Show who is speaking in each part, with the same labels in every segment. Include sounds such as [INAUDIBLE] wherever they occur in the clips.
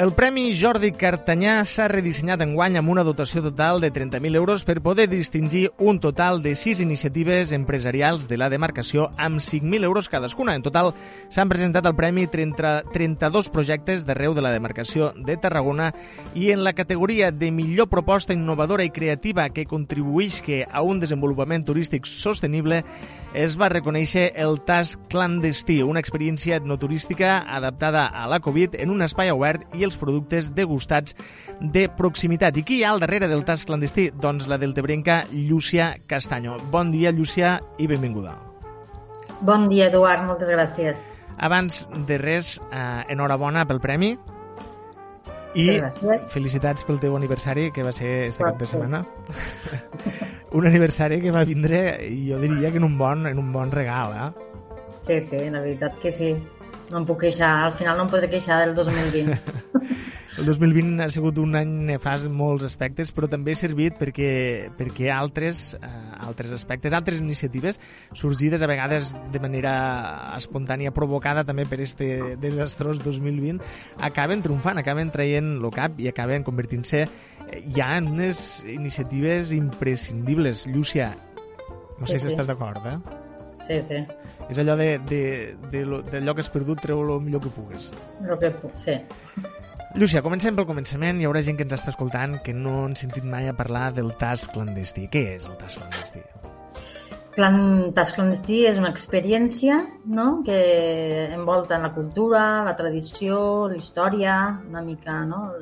Speaker 1: El Premi Jordi Cartanyà s'ha redissenyat enguany amb una dotació total de 30.000 euros per poder distingir un total de 6 iniciatives empresarials de la demarcació amb 5.000 euros cadascuna. En total s'han presentat al Premi 30, 32 projectes d'arreu de la demarcació de Tarragona i en la categoria de millor proposta innovadora i creativa que contribuïsca a un desenvolupament turístic sostenible es va reconèixer el Tas Clandestí, una experiència etnoturística adaptada a la Covid en un espai obert i els productes degustats de proximitat. I qui hi ha al darrere del Tas Clandestí? Doncs la deltebrenca Llúcia Castanyo. Bon dia, Llúcia, i benvinguda.
Speaker 2: Bon dia, Eduard, moltes gràcies.
Speaker 1: Abans de res, eh, enhorabona pel premi i
Speaker 2: gràcies.
Speaker 1: felicitats pel teu aniversari, que va ser este cap de setmana. [LAUGHS] un aniversari que va vindre, jo diria que en un bon, en un bon regal, eh?
Speaker 2: Sí, sí, la veritat que sí. No em puc queixar, al final no em podré queixar del 2020. [LAUGHS]
Speaker 1: El 2020 ha sigut un any nefast en molts aspectes, però també ha servit perquè, perquè altres, eh, altres aspectes, altres iniciatives sorgides a vegades de manera espontània, provocada també per este desastrós 2020, acaben triomfant, acaben traient el cap i acaben convertint-se eh, ja en unes iniciatives imprescindibles. Llúcia, no
Speaker 2: Sí,
Speaker 1: sé si
Speaker 2: sí.
Speaker 1: estàs d'acord, eh?
Speaker 2: Sí, sí,
Speaker 1: És allò de, de, de, lo- d'allò que has perdut, treu el millor que pugues.
Speaker 2: el que puc, sí.
Speaker 1: Llucia, comencem pel començament. Hi haurà gent que ens està escoltant que no han sentit mai a parlar del tas clandestí. Què és el tas clandestí?
Speaker 2: Clan, Tas clandestí és una experiència no? que envolta en la cultura, la tradició, la història, una mica no?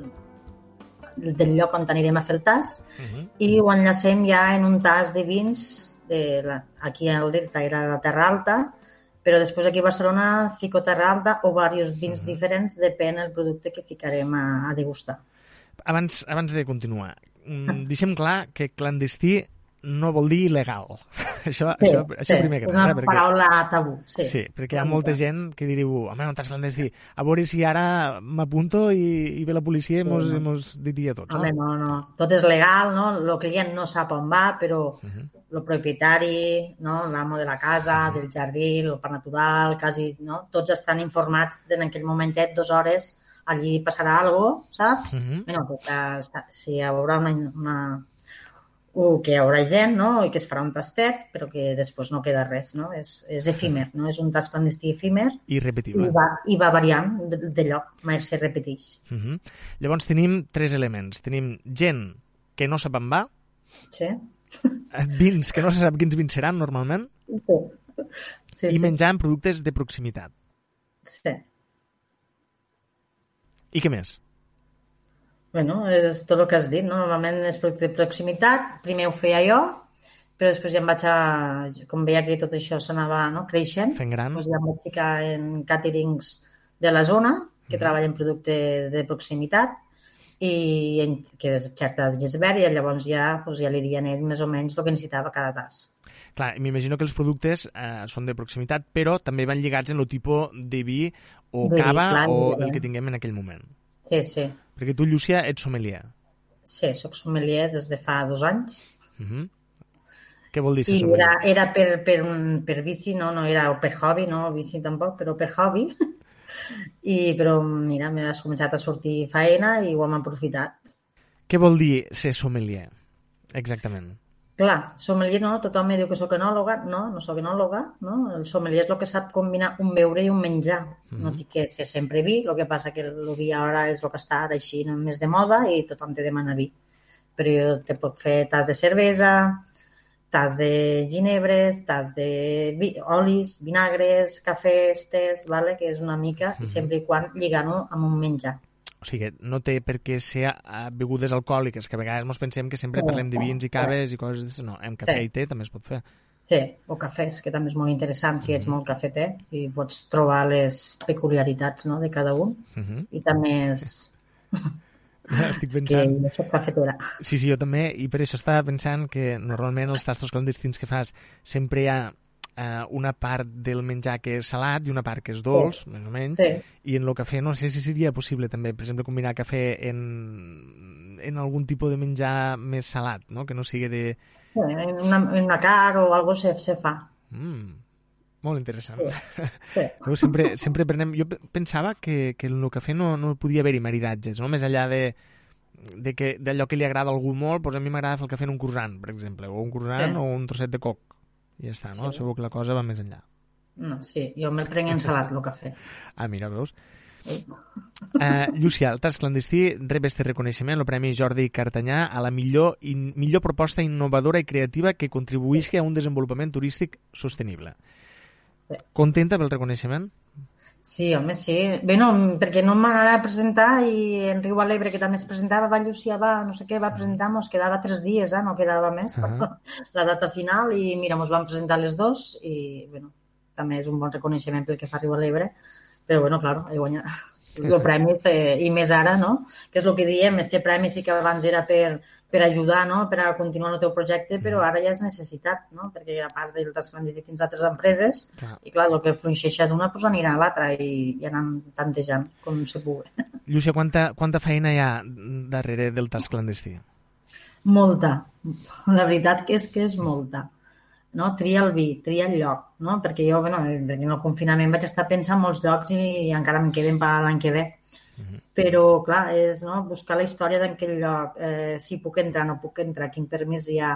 Speaker 2: del lloc on anirem a fer el tas
Speaker 1: Uh -huh.
Speaker 2: i ho enllacem ja en un tas de vins de la, aquí al Delta era la Terra Alta però després aquí a Barcelona fico Terra Alta o diversos vins diferents depèn del producte que ficarem a, a degustar.
Speaker 1: Abans, abans de continuar, mm, deixem clar que clandestí no vol dir il·legal. [LAUGHS] això,
Speaker 2: Sí,
Speaker 1: això, això
Speaker 2: sí,
Speaker 1: primer que res,
Speaker 2: una
Speaker 1: eh, perquè...
Speaker 2: paraula tabú. Sí,
Speaker 1: Sí, perquè hi ha molta gent que diu, home, un tas clandestí, a veure si ara m'apunto i, i ve la policia i mos,
Speaker 2: Sí.
Speaker 1: i mos diria tots.
Speaker 2: Home,
Speaker 1: No?
Speaker 2: no, no. Tot és legal, no? El client no sap on va, però
Speaker 1: Mhm.
Speaker 2: el propietari, no? l'amo de la casa, del jardí, el parc natural, quasi, no? Tots estan informats en aquell momentet, dues hores, allí passarà alguna cosa, saps?
Speaker 1: Mhm.
Speaker 2: Bueno, que està- si hi haurà una, una, o que hi haurà gent, no? I que es farà un tastet, però que després no queda res, no? És, és efímer, no? És un tast clandestí efímer
Speaker 1: Irrepetible.
Speaker 2: i va, i va variant de, de lloc, mai se repeteix.
Speaker 1: Uh -huh. Llavors tenim tres elements. Tenim gent que no sap on va,
Speaker 2: Sí?
Speaker 1: eh, vins que no se sap quins vins seran normalment,
Speaker 2: Sí. Sí,
Speaker 1: i
Speaker 2: sí.
Speaker 1: menjar en productes de proximitat.
Speaker 2: sí.
Speaker 1: I què més?
Speaker 2: Bueno, és tot el que has dit, no? Normalment és producte de proximitat, primer ho feia jo, però després ja em vaig a... Com veia que tot això s'anava no, creixent,
Speaker 1: Fent gran.
Speaker 2: doncs ja em vaig ficar en caterings de la zona, que
Speaker 1: Mhm.
Speaker 2: treballen producte de proximitat, i en, que és xerta de Gisbert, i llavors ja, doncs ja li dien ell més o menys el que necessitava cada tas.
Speaker 1: Clar, m'imagino que els productes eh, són de proximitat, però també van lligats en el tipus de vi o
Speaker 2: De vi,
Speaker 1: cava
Speaker 2: clar,
Speaker 1: o del que tinguem en aquell moment.
Speaker 2: Sí, sí.
Speaker 1: Perquè tu, Llúcia, ets sommelier.
Speaker 2: Sí, soc sommelier des de fa dos anys.
Speaker 1: Uh -huh. Què vol dir ser sommelier?
Speaker 2: era, era per, per, un, per bici, no, no era per hobby, no bici tampoc, però per hobby. [LAUGHS] I, però mira, m'he començat a sortir faena i ho hem aprofitat.
Speaker 1: Què vol dir ser sommelier? Exactament.
Speaker 2: Clar, sommelier no, tothom em diu que sóc enòloga, no, no sóc enòloga, no? El sommelier és el que sap combinar un beure i un menjar. No dic que ser sempre vi, el que passa que el vi ara és el que està ara així no, més de moda i tothom te demana vi. Però jo te puc fer tas de cervesa, tas de ginebres, tas de vi, olis, vinagres, cafès, tés, vale? que és una mica,
Speaker 1: Mhm.
Speaker 2: i sempre i quan lligant-ho amb un menjar.
Speaker 1: O sigui, no té per què ser eh, begudes alcohòliques, que a vegades ens pensem que sempre
Speaker 2: Sí.
Speaker 1: parlem de vins i caves i coses d'això. No, amb cafè
Speaker 2: Sí.
Speaker 1: i té també es pot fer.
Speaker 2: Sí, o cafès, que també és molt interessant si ets
Speaker 1: Mhm.
Speaker 2: molt cafeter i pots trobar les peculiaritats no, de cada un.
Speaker 1: Uh -huh.
Speaker 2: I també és [LAUGHS]
Speaker 1: Estic [LAUGHS]
Speaker 2: que
Speaker 1: pensant...
Speaker 2: jo soc cafetera.
Speaker 1: Sí, sí, jo també, i per això estava pensant que normalment els tastos clandestins que fas sempre hi ha eh, una part del menjar que és salat i una part que és dolç, més o menys,
Speaker 2: Sí,
Speaker 1: i en el cafè no sé si seria possible també, per exemple, combinar cafè en, en algun tipus de menjar més salat, no? que no sigui de...
Speaker 2: en una, en una car o algo se, se fa.
Speaker 1: Mm, Molt interessant. Sí. sí. [LAUGHS] sempre, sempre prenem... Jo pensava que, que en el cafè no, no podia haver-hi maridatges, no? més enllà de, de que d'allò que li agrada a algú molt, doncs a mi m'agrada fer el cafè en un cursant, per exemple, o un cursant sí. o un trosset de coc. I ja està, no? Sí. Segur que la cosa va més enllà.
Speaker 2: No, sí, jo me'l prenc ensalat, el cafè.
Speaker 1: Ah, mira, veus? Sí. Uh, Llucia, el tas clandestí rep este reconeixement, el Premi Jordi Cartanyà, a la millor, in, millor proposta innovadora i creativa que contribuïsca a un desenvolupament turístic sostenible. Sí. Contenta pel reconeixement?
Speaker 2: Sí, home, sí. Bé, no, perquè no m'anava a presentar i en Riu Alegre, que també es presentava, va Llucia, va, no sé què, va presentar, mos quedava tres dies, eh? no quedava més, uh -huh. [LAUGHS] la data final, i mira, mos van presentar les dos, i, bueno, també és un bon reconeixement pel que fa a Riu Alegre, però, bueno, clar, he guanyat el premi, eh, i més ara, no? Que és el que diem, este premi sí que abans era per, per ajudar, no? per a continuar el teu projecte, però ara ja és necessitat, no? perquè a part del trasplants i fins altres empreses, clar. i clar, el que fluixeixa d'una pues, anirà a l'altra i, i anant tantejant com se pugui. [LAUGHS]
Speaker 1: Llucia, quanta, quanta feina hi ha darrere del tas clandestí?
Speaker 2: Molta. La veritat que és que és molta. No? Tria el vi, tria el lloc, no? perquè jo, bueno, en el confinament vaig estar pensant en molts llocs i, i encara em queden per l'any que ve -huh. Però, clar, és no, buscar la història d'aquell lloc, eh, si puc entrar, no puc entrar, quin permís hi ha,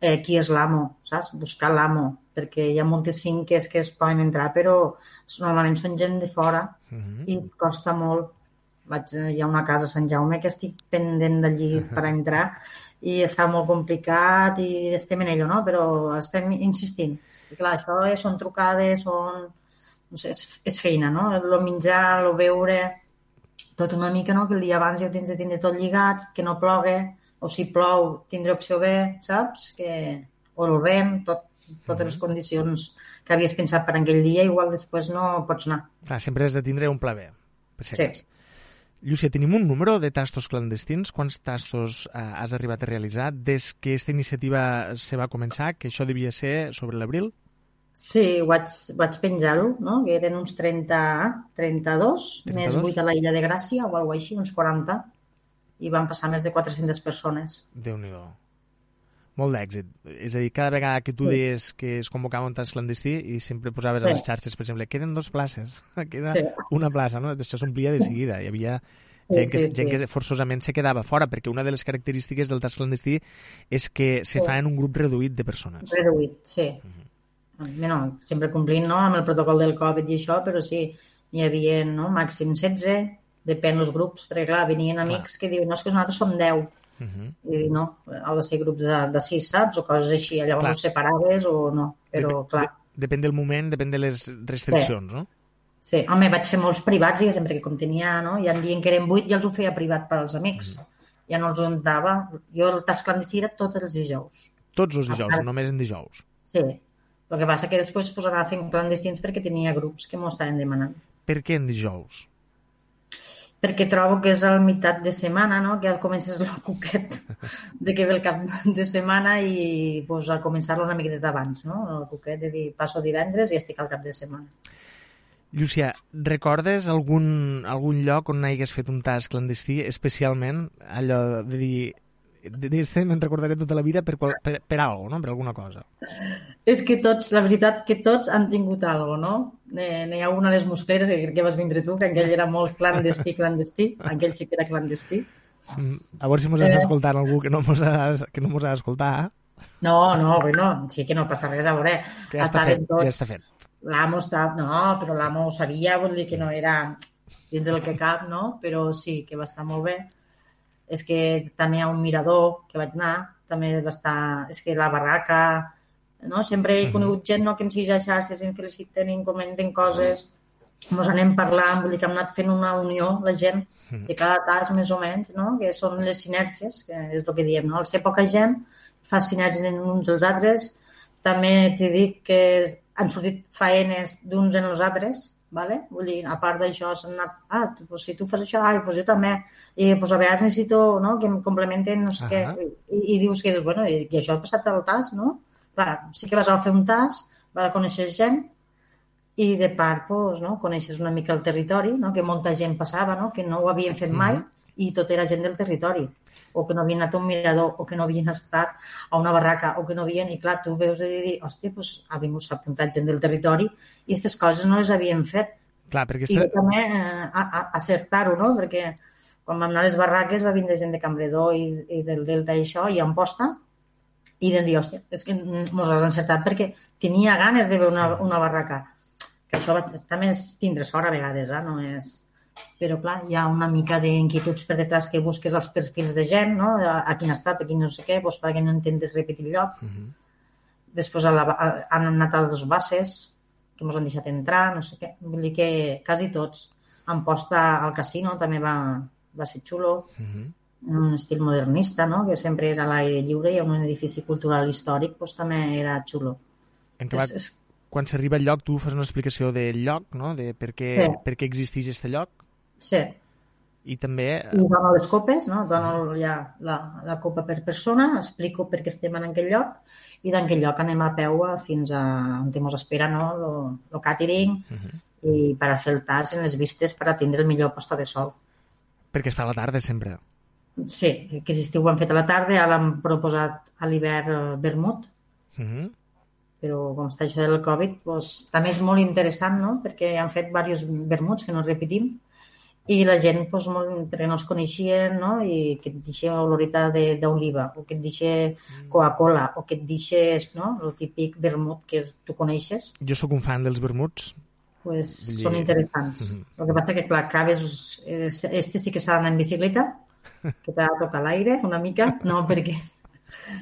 Speaker 2: eh, qui és l'amo, saps? Buscar l'amo, perquè hi ha moltes finques que es poden entrar, però normalment són gent de fora uh -huh. i costa molt. Vaig, hi ha una casa a Sant Jaume que estic pendent d'allí per [LAUGHS] entrar i està molt complicat i estem en ello, no? Però estem insistint. I clar, això és, són trucades, són... No sé, és, és feina, no? El menjar, el beure tot una mica, no? que el dia abans ja tens de tindre tot lligat, que no plogue, o si plou tindre opció B, saps? Que, o el vent, tot, totes les condicions que havies pensat per aquell dia, igual després no pots anar.
Speaker 1: Clar, sempre has de tindre un pla B. Per sí. Llúcia, tenim un número de tastos clandestins? Quants tastos eh, has arribat a realitzar des que aquesta iniciativa se va començar, que això devia ser sobre l'abril?
Speaker 2: Sí, vaig, vaig penjar-ho, no? que eren uns 30, 32, 32, més 8 a la Illa de Gràcia o alguna així, uns 40, i van passar més de 400 persones.
Speaker 1: déu nhi molt d'èxit. És a dir, cada vegada que tu sí. deies que es convocava un tas clandestí i sempre posaves sí. a les xarxes, per exemple, queden dos places, [LAUGHS] queda sí. una plaça, no? Això s'omplia de seguida. Hi havia gent, que, sí, sí. gent que forçosament se quedava fora, perquè una de les característiques del tas clandestí és que se sí. fa en un grup reduït de persones.
Speaker 2: Reduït, sí. Uh -huh bueno, sempre complint no, amb el protocol del Covid i això, però sí, n'hi havia no, màxim 16, depèn dels grups, perquè clar, venien amics clar. que diuen, no, és que nosaltres som 10, Uh -huh. I no, ha de ser grups de, de sis, saps? O coses així. Llavors clar. ho separaves o no. Però, Dep clar...
Speaker 1: De, depèn del moment, depèn de les restriccions, sí. no?
Speaker 2: Sí, home, vaig fer molts privats, diguéssim, perquè com tenia, no? Ja em diuen que eren vuit, ja els ho feia privat per als amics. Uh -huh. Ja no els ho dava. Jo el tas clandestí era tots els dijous.
Speaker 1: Tots els dijous, part... només en dijous?
Speaker 2: Sí, el que passa que després pues, anava fent clandestins perquè tenia grups que m'ho estaven demanant.
Speaker 1: Per què en dijous?
Speaker 2: Perquè trobo que és a la meitat de setmana, no? que ja comences el cuquet de que ve el cap de setmana i pues, a començar-lo una miqueta abans, no? el cuquet de dir passo divendres i estic al cap de setmana.
Speaker 1: Llucia, recordes algun, algun lloc on hagués fet un tas clandestí, especialment allò de dir d'este me'n recordaré tota la vida per, qual, per, per algo, no? per alguna cosa.
Speaker 2: És que tots, la veritat que tots han tingut algo, no? Eh, N'hi ha una a les muscleres, que crec que vas vindre tu, que aquell era molt clandestí, clandestí, aquell sí que era clandestí.
Speaker 1: Mm, a veure si mos has eh... escoltat algú que no mos ha, que no mos ha d'escoltar.
Speaker 2: No, no, bueno, sí que no passa res, a veure.
Speaker 1: Que ja està fet, tots... ja està fet.
Speaker 2: L'amo està... No, però l'amo ho sabia, vol dir que no era dins del que cap, no? Però sí, que va estar molt bé és que també hi ha un mirador que vaig anar, també va estar, és que la barraca, no? Sempre he conegut gent no, que em segueix a xarxes, em feliciten, em comenten coses, ens anem parlant, vull dir que hem anat fent una unió, la gent, de cada tas més o menys, no? que són les sinergies, que és el que diem, no? al ser poca gent, fa sinergies en uns dels altres, també t'he dit que han sortit faenes d'uns en els altres, vale? Vull dir, a part d'això, s'han anat, ah, pues si tu fas això, ah, pues jo també, i pues a vegades necessito no, que em complementen, no sé uh -huh. què, i, i dius que, bueno, i, i això ha passat al tas, no? Clar, sí que vas a fer un tas, vas a conèixer gent, i de part, pues, no, coneixes una mica el territori, no? que molta gent passava, no? que no ho havien fet mai, uh -huh. I tot era gent del territori o que no havien anat a un mirador, o que no havien estat a una barraca, o que no havien... I clar, tu veus de dir, hòstia, doncs ha vingut, s'ha apuntat gent del territori i aquestes coses no les havien fet.
Speaker 1: Clar, perquè...
Speaker 2: I també eh, acertar-ho, no? Perquè quan vam anar a les barraques va vindre gent de Cambredor i, i del Delta i això, i Amposta, i de dir, hòstia, és que mos has encertat perquè tenia ganes de veure una, una barraca. Que això va, també és tindre sort a vegades, eh? no és però clar, hi ha una mica d'inquietuds per detrás que busques els perfils de gent, no? a quin estat, a quin no sé què, doncs perquè no intentes repetir el lloc. Uh -huh. Després a la, a, han anat a les bases, que ens han deixat entrar, no sé què. Vull dir que quasi tots. Han posta al casino també va, va ser xulo, uh -huh. en un estil modernista, no? que sempre és a l'aire lliure i en un edifici cultural històric doncs, també era xulo.
Speaker 1: En és, és... quan s'arriba al lloc tu fas una explicació del lloc, no? de per què, sí. per què existeix aquest lloc?
Speaker 2: Sí.
Speaker 1: I també...
Speaker 2: I dono les copes, no? Dono ja la, la copa per persona, explico per què estem en aquell lloc i d'aquell lloc anem a peu fins a on ens espera no? lo, lo catering uh -huh. i per a fer el tas en les vistes per a tindre el millor posta de sol.
Speaker 1: Perquè es fa a la tarda sempre.
Speaker 2: Sí, que aquest estiu ho han fet a la tarda, ara l'han proposat a l'hivern eh, vermut, uh -huh. però com està això del Covid, doncs, també és molt interessant, no? perquè han fet diversos vermuts que no repetim, i la gent, doncs, molt, perquè no els coneixien, no? i que et deixa olorita d'oliva, o que et deixa mm. Coca-Cola, o que et deixes no? el típic vermut que tu coneixes.
Speaker 1: Jo sóc un fan dels vermuts.
Speaker 2: Pues dir... són interessants. Mm -hmm. El que passa que, clar, acabes... Este sí que s'ha d'anar en bicicleta, [LAUGHS] que t'ha de tocar l'aire una mica, no, perquè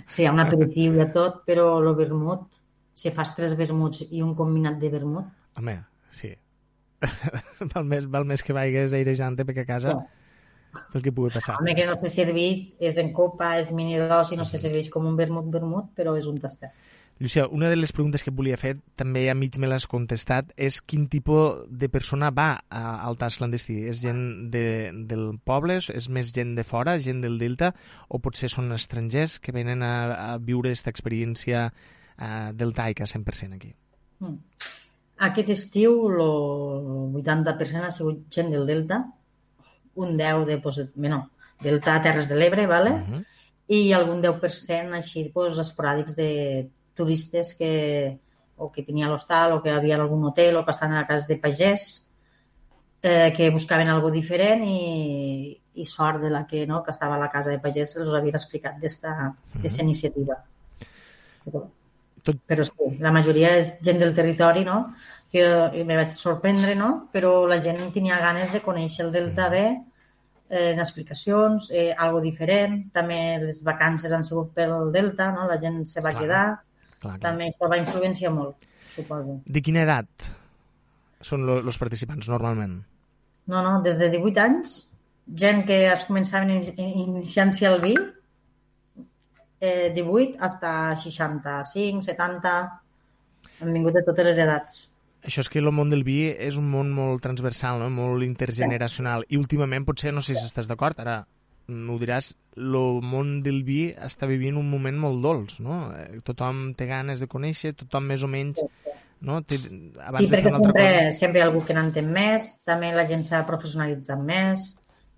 Speaker 2: sí, hi ha un aperitiu i tot, però el vermut, si fas tres vermuts i un combinat de vermut...
Speaker 1: Home, sí [LAUGHS] val, més, val més que vaigues airejant perquè a casa sí. el que pugui passar.
Speaker 2: Home, que no se serveix, és en copa, és mini dos i no se serveix com un vermut vermut, però és un tastet.
Speaker 1: Llucia, una de les preguntes que et volia fer, també a mig me l'has contestat, és quin tipus de persona va a, al tas clandestí? És gent de, del poble, és més gent de fora, gent del Delta, o potser són estrangers que venen a, a viure aquesta experiència uh, deltaica 100% aquí? Mm.
Speaker 2: Aquest estiu el 80% ha sigut gent del Delta, un 10 de, pues, bueno, Delta Terres de l'Ebre, vale? Uh -huh. i algun 10% així pues, esporàdics de turistes que o que tenia l'hostal o que havia algun hotel o que estaven a la casa de pagès eh, que buscaven algo diferent i, i sort de la que, no, que estava a la casa de pagès els havia explicat d'esta uh -huh. iniciativa. Però, tot... Però sí, la majoria és gent del territori, no? Que me vaig sorprendre, no? Però la gent tenia ganes de conèixer el Delta bé, eh, en explicacions, eh, algo diferent. També les vacances han sigut pel Delta, no? La gent se va clar, quedar. Clar, clar. També això va influenciar molt, suposo.
Speaker 1: De quina edat són els participants normalment?
Speaker 2: No, no, des de 18 anys, gent que es començaven iniciant-se al vi, eh, 18 hasta 65, 70, han vingut de totes les edats.
Speaker 1: Això és que el món del vi és un món molt transversal, no? molt intergeneracional. Sí. I últimament, potser, no sé si estàs d'acord, ara ho diràs, el món del vi està vivint un moment molt dolç, no? Eh, tothom té ganes de conèixer, tothom més o menys... No? Té,
Speaker 2: abans sí, perquè sempre, cosa... sempre hi ha algú que n'entén més, també la gent s'ha professionalitzat més,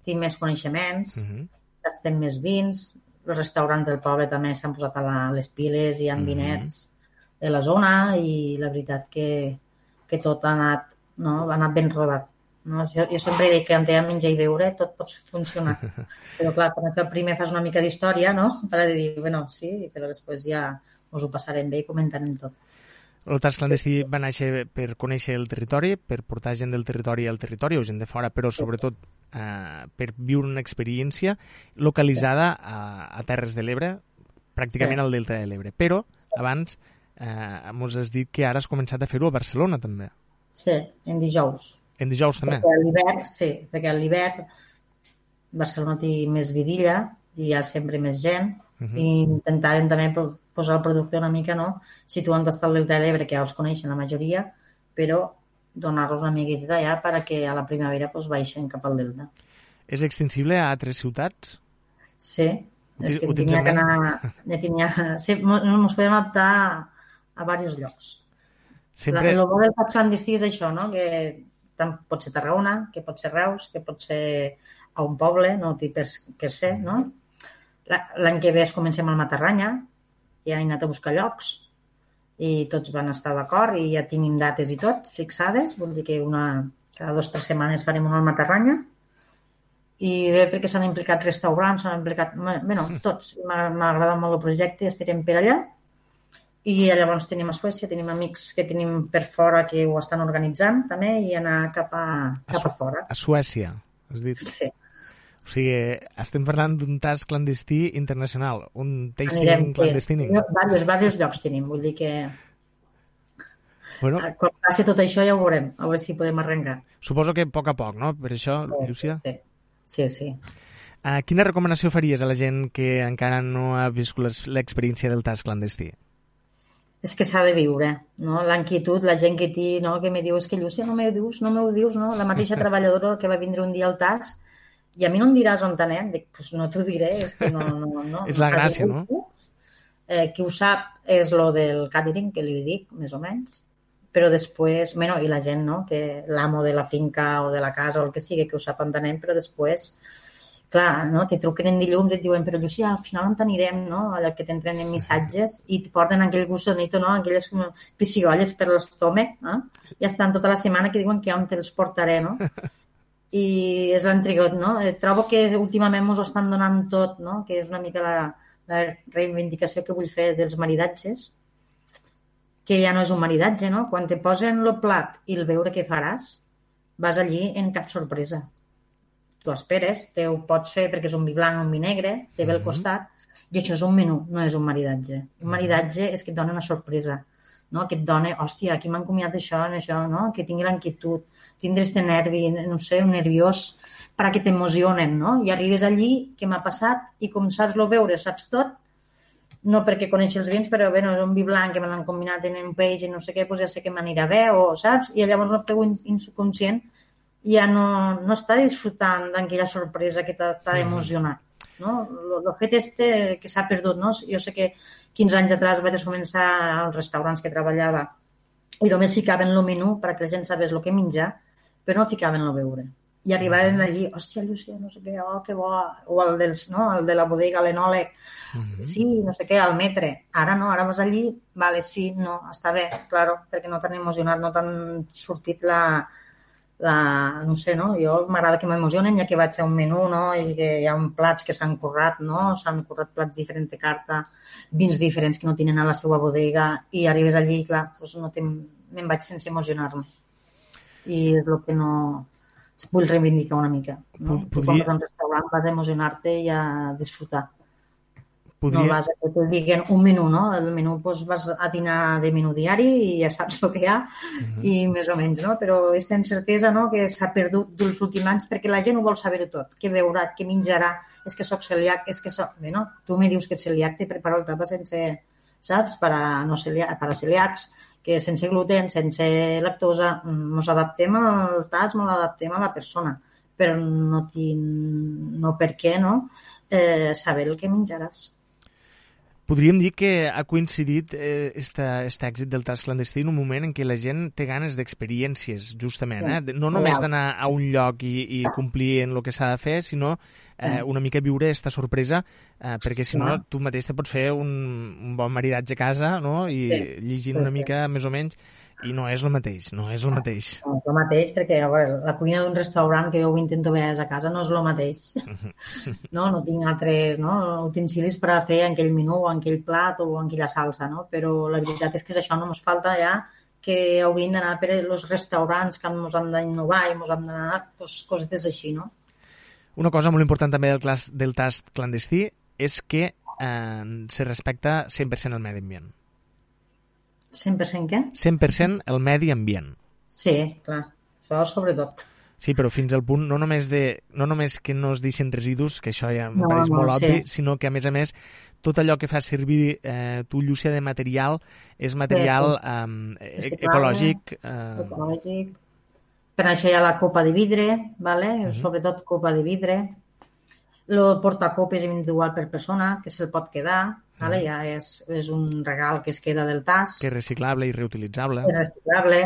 Speaker 2: té més coneixements, uh -huh. estem més vins, els restaurants del poble també s'han posat a la, les piles i han mm -hmm. vinets de la zona i la veritat que, que tot ha anat, no? ha anat ben rodat. No? Jo, jo sempre dic que en té menjar i beure tot pot funcionar. [LAUGHS] Però clar, quan primer fas una mica d'història, no? Per dir, bueno, sí, però després ja us ho passarem bé i comentarem tot.
Speaker 1: El tas clandestí va néixer per conèixer el territori, per portar gent del territori al territori o gent de fora, però sobretot eh, per viure una experiència localitzada a, a Terres de l'Ebre, pràcticament sí. al Delta de l'Ebre. Però abans eh, ens has dit que ara has començat a fer-ho a Barcelona també.
Speaker 2: Sí, en dijous.
Speaker 1: En dijous també?
Speaker 2: Perquè a l'hivern, sí, perquè a l'hivern Barcelona té més vidilla i hi ha sempre més gent uh -huh. i intentàvem també posar el producte una mica, no? situant estar el de l'Ebre, que ja els coneixen la majoria, però donar-los una miqueta ja perquè a la primavera pues, baixen cap al Delta.
Speaker 1: És extensible a altres ciutats?
Speaker 2: Sí, és que tenia que anar... Ja tenia... Sí, ens podem adaptar a diversos llocs. Sempre... La, el bo del clandestí és això, no? que tant pot ser Tarragona, que pot ser Reus, que pot ser a un poble, no té per, per ser, no? L'any que ve es comencem al Matarranya, ja he anat a buscar llocs i tots van estar d'acord i ja tenim dates i tot fixades, vull dir que una, cada dues o tres setmanes farem una al Matarranya i bé perquè s'han implicat restaurants, s'han implicat... Bé, no, tots. M'ha agradat molt el projecte i estirem per allà. I llavors tenim a Suècia, tenim amics que tenim per fora que ho estan organitzant també i anar cap a, cap a, a fora.
Speaker 1: A Suècia, has dit?
Speaker 2: Sí.
Speaker 1: O sigui, estem parlant d'un tas clandestí internacional, un tasting Anirem, clandestí. Sí.
Speaker 2: Varios, varios llocs tenim, vull dir que...
Speaker 1: Bueno,
Speaker 2: Quan passi tot això ja ho veurem, a veure si podem arrencar.
Speaker 1: Suposo que a poc a poc, no? Per això, sí, Llucia?
Speaker 2: Sí, sí. sí.
Speaker 1: Uh, quina recomanació faries a la gent que encara no ha viscut l'experiència del tas clandestí?
Speaker 2: és que s'ha de viure, no? L'inquietud, la gent que té, no? que me diu, és que Llucia no m'ho dius, no m'ho dius, no? La mateixa [LAUGHS] treballadora que va vindre un dia al TAS i a mi no em diràs on anem. Dic, pues no t'ho diré, és que no... no, no. [LAUGHS]
Speaker 1: és la gràcia, no?
Speaker 2: Eh, qui ho sap és lo del catering, que li dic, més o menys, però després, bueno, i la gent, no?, que l'amo de la finca o de la casa o el que sigui, que ho sap on anem, però després clar, no? te truquen en dilluns i et diuen però Llucia, al final on t'anirem, no? Allò que t'entren en missatges [LAUGHS] i et porten aquell gussonito, no? Aquelles piscigolles per l'estómac, no? I estan tota la setmana que diuen que on te'ls portaré, no? [LAUGHS] I és l'entrigot, no? Eh, trobo que últimament ens ho estan donant tot, no? Que és una mica la, la reivindicació que vull fer dels maridatges, que ja no és un maridatge, no? Quan te posen el plat i el veure què faràs, vas allí en cap sorpresa tu esperes, te ho pots fer perquè és un vi blanc o un vi negre, té ve al mhm. costat, i això és un menú, no és un maridatge. Un mhm. maridatge és que et dona una sorpresa, no? que et dona, hòstia, aquí m'han comiat això, en això, no? que tingui l'inquietud, tindre este nervi, no sé, un nerviós, perquè t'emocionen, no? I arribes allí, què m'ha passat, i com saps lo veure, saps tot, no perquè coneixi els vins, però bueno, és un vi blanc que me l'han combinat en un peix i no sé què, doncs ja sé que m'anirà bé, o saps? I llavors el teu insubconscient ja no, no està disfrutant d'aquella sorpresa que t'ha d'emocionar. No? El fet este que s'ha perdut, no? Jo sé que 15 anys atrás vaig començar als restaurants que treballava i només ficaven el menú perquè la gent sabés el que menjar, però no ficaven el beure. I arribaven allí, hòstia, Llucia, no sé què, oh, que bo, o el, dels, no? el de la bodega, l'enòleg, uh -huh. sí, no sé què, el metre. Ara no, ara vas allí, vale, sí, no, està bé, claro, perquè no t'han emocionat, no t'han sortit la, la, no sé, no? Jo m'agrada que m'emocionen ja que vaig a un menú, no? I que hi ha un plats que s'han currat, no? S'han currat plats diferents de carta, vins diferents que no tenen a la seva bodega i arribes allí, clar, doncs no me'n vaig sense emocionar-me. I és el que no vull reivindicar una mica. No? Podria... Quan vas a un restaurant vas a emocionar-te i a disfrutar. Podria... No vas a que te diguen un menú, no? El menú doncs, vas a dinar de menú diari i ja saps el que hi ha uh -huh. i més o menys, no? Però aquesta incertesa no? que s'ha perdut dels últims anys perquè la gent ho vol saber tot. Què veurà, què menjarà, és que sóc celíac, és que soc... Bé, no? Tu me dius que ets celíac, te preparo el tapa sense, saps? Per a, no celíac, per a celíacs, que sense gluten, sense lactosa, ens adaptem al tas, ens adaptem a la persona, però no, tinc, no per què, no? Eh, saber el que menjaràs.
Speaker 1: Podríem dir que ha coincidit eh, esta, este èxit del tas clandestí en un moment en què la gent té ganes d'experiències, justament. Eh? No només d'anar a un lloc i, i complir en el que s'ha de fer, sinó eh, una mica viure esta sorpresa, eh, perquè si no tu mateix te pots fer un, un bon maridatge a casa no? i llegint una mica més o menys i no és el mateix, no és el mateix.
Speaker 2: No és el mateix, perquè a veure, la cuina d'un restaurant que jo ho intento veure a casa no és el mateix. [LAUGHS] no, no tinc altres no, utensilis per a fer en aquell menú o en aquell plat o en aquella salsa, no? però la veritat és que és això, no ens falta ja que hauríem d'anar per els restaurants que ens han d'innovar i ens han d'anar pues, cosetes així, no?
Speaker 1: Una cosa molt important també del, clas, del tast clandestí és que eh, se respecta 100% el medi ambient.
Speaker 2: 100% què?
Speaker 1: 100% el medi ambient.
Speaker 2: Sí, clar. Això sobretot.
Speaker 1: Sí, però fins al punt no només, de, no només que no es deixin residus, que això ja em no, pareix no, molt obvi, sí. sinó que a més a més tot allò que fa servir eh, tu, Llúcia, de material és material sí, eh, ecològic.
Speaker 2: Eh... Ecològic. Per això hi ha la copa de vidre, vale? Uh mhm. -huh. sobretot copa de vidre. El portacopes individual per persona, que se'l pot quedar. Vale? Ja és, és un regal que es queda del tas.
Speaker 1: Que és reciclable i reutilitzable.
Speaker 2: És reciclable.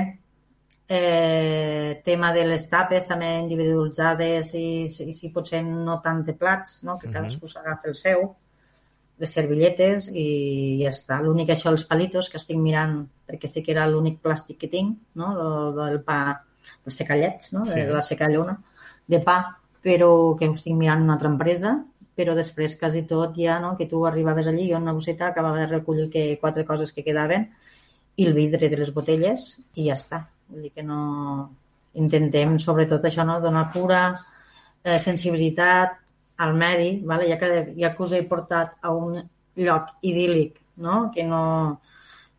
Speaker 2: Eh, tema de les tapes també individualitzades i, i si potser no tants de plats, no? que
Speaker 1: Mhm.
Speaker 2: cadascú s'agafa el seu, les servilletes i ja està. L'únic això, els palitos, que estic mirant, perquè sé que era l'únic plàstic que tinc, no? Lo, el pa, els secallets, no?
Speaker 1: Sí.
Speaker 2: De la secallona, de pa, però que ho estic mirant una altra empresa, però després quasi tot ja, no? que tu arribaves allí, jo en una bosseta acabava de recollir que quatre coses que quedaven i el vidre de les botelles i ja està. Vull dir que no... Intentem, sobretot això, no? donar cura, eh, sensibilitat al medi, vale? ja, que, ja que us he portat a un lloc idíl·lic, no? que no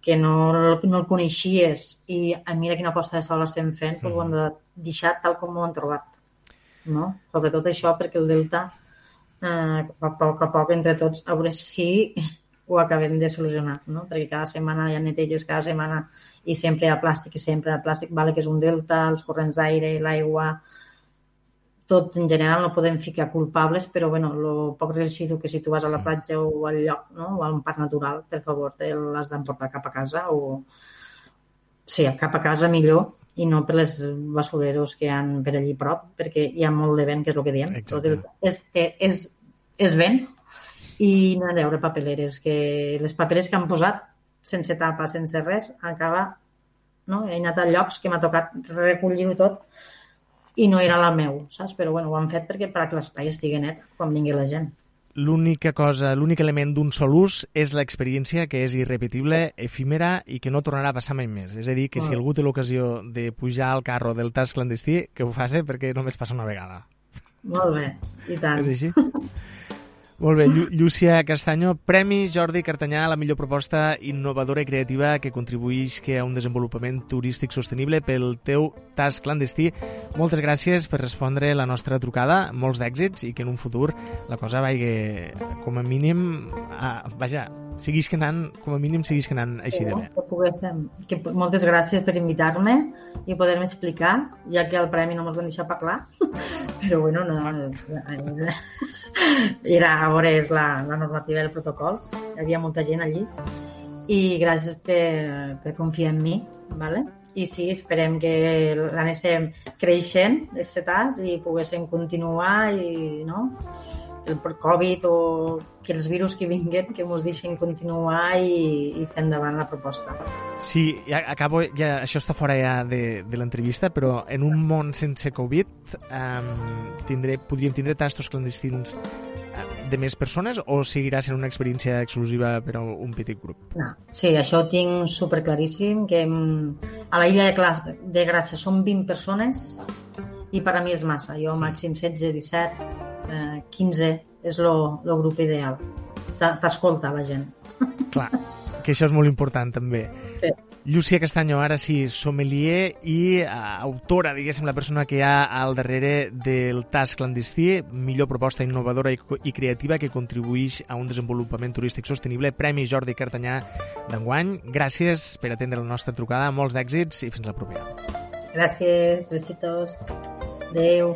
Speaker 2: que no, no el coneixies i mira quina posta de sol estem fent, mm. ho hem de deixar tal com ho hem trobat. No? Sobretot això perquè el Delta eh, a poc a poc entre tots a veure si ho acabem de solucionar, no? perquè cada setmana hi ha neteges, cada setmana i sempre hi ha plàstic i sempre hi ha plàstic, vale que és un delta, els corrents d'aire, l'aigua, tot en general no podem ficar culpables, però bueno, el poc residu que si tu vas a la platja o al lloc, no? o a un parc natural, per favor, te l'has d'emportar cap a casa o sí, cap a casa millor i no per les basureros que han per allí prop, perquè hi ha molt de vent, que és el que diem.
Speaker 1: Exacte.
Speaker 2: És, és, és vent i no hi ha de veure papeleres, que les papereres que han posat sense tapa, sense res, acaba no? He anat a llocs que m'ha tocat recollir-ho tot i no era la meu, saps? Però bueno, ho han fet perquè perquè l'espai estigui net quan vingui la gent.
Speaker 1: L'única cosa, l'únic element d'un sol ús és l'experiència que és irrepetible, efímera i que no tornarà a passar mai més. És a dir, que si algú té l'ocasió de pujar al carro del tas clandestí, que ho faci perquè només passa una vegada.
Speaker 2: Molt bé, i tant.
Speaker 1: És així? [LAUGHS] Molt bé, Llu Llúcia Castanyo, Premi Jordi Cartanyà, la millor proposta innovadora i creativa que contribueix que a un desenvolupament turístic sostenible pel teu tas clandestí. Moltes gràcies per respondre la nostra trucada, molts d'èxits i que en un futur la cosa vagi com a mínim, a, vaja, siguis que anant, com a mínim siguis que anant així de bé.
Speaker 2: Que poguéssim. Que, moltes gràcies per invitar-me i poder-me explicar, ja que al premi no mos van deixar parlar. [LAUGHS] Però bueno, no, era, a veure, és la, la normativa del protocol. Hi havia molta gent allí. I gràcies per, per confiar en mi, ¿vale? I sí, esperem que l'anéssim creixent, este tas, i poguéssim continuar i, no? El Covid o que els virus que vinguen que ens deixin continuar i, i fer endavant la proposta.
Speaker 1: Sí, ja, acabo, ja, això està fora ja de, de l'entrevista, però en un món sense Covid um, tindré, podríem tindre tastos clandestins eh, de més persones o seguirà sent una experiència exclusiva per a un petit grup?
Speaker 2: No. Sí, això ho tinc superclaríssim, que a la illa de, Clas de Gràcia són 20 persones i per a mi és massa. Jo màxim 16, 17, eh, 15 és el grup ideal. T'escolta la gent. [LAUGHS]
Speaker 1: Clar, que això és molt important també.
Speaker 2: Sí.
Speaker 1: Llúcia Castanyo, ara sí, sommelier i uh, autora, diguéssim, la persona que hi ha al darrere del tas clandestí, millor proposta innovadora i, i creativa que contribueix a un desenvolupament turístic sostenible. Premi Jordi Cartanyà d'enguany. Gràcies per atendre la nostra trucada, molts d'èxits i fins la propera.
Speaker 2: Gràcies, besitos. Adéu.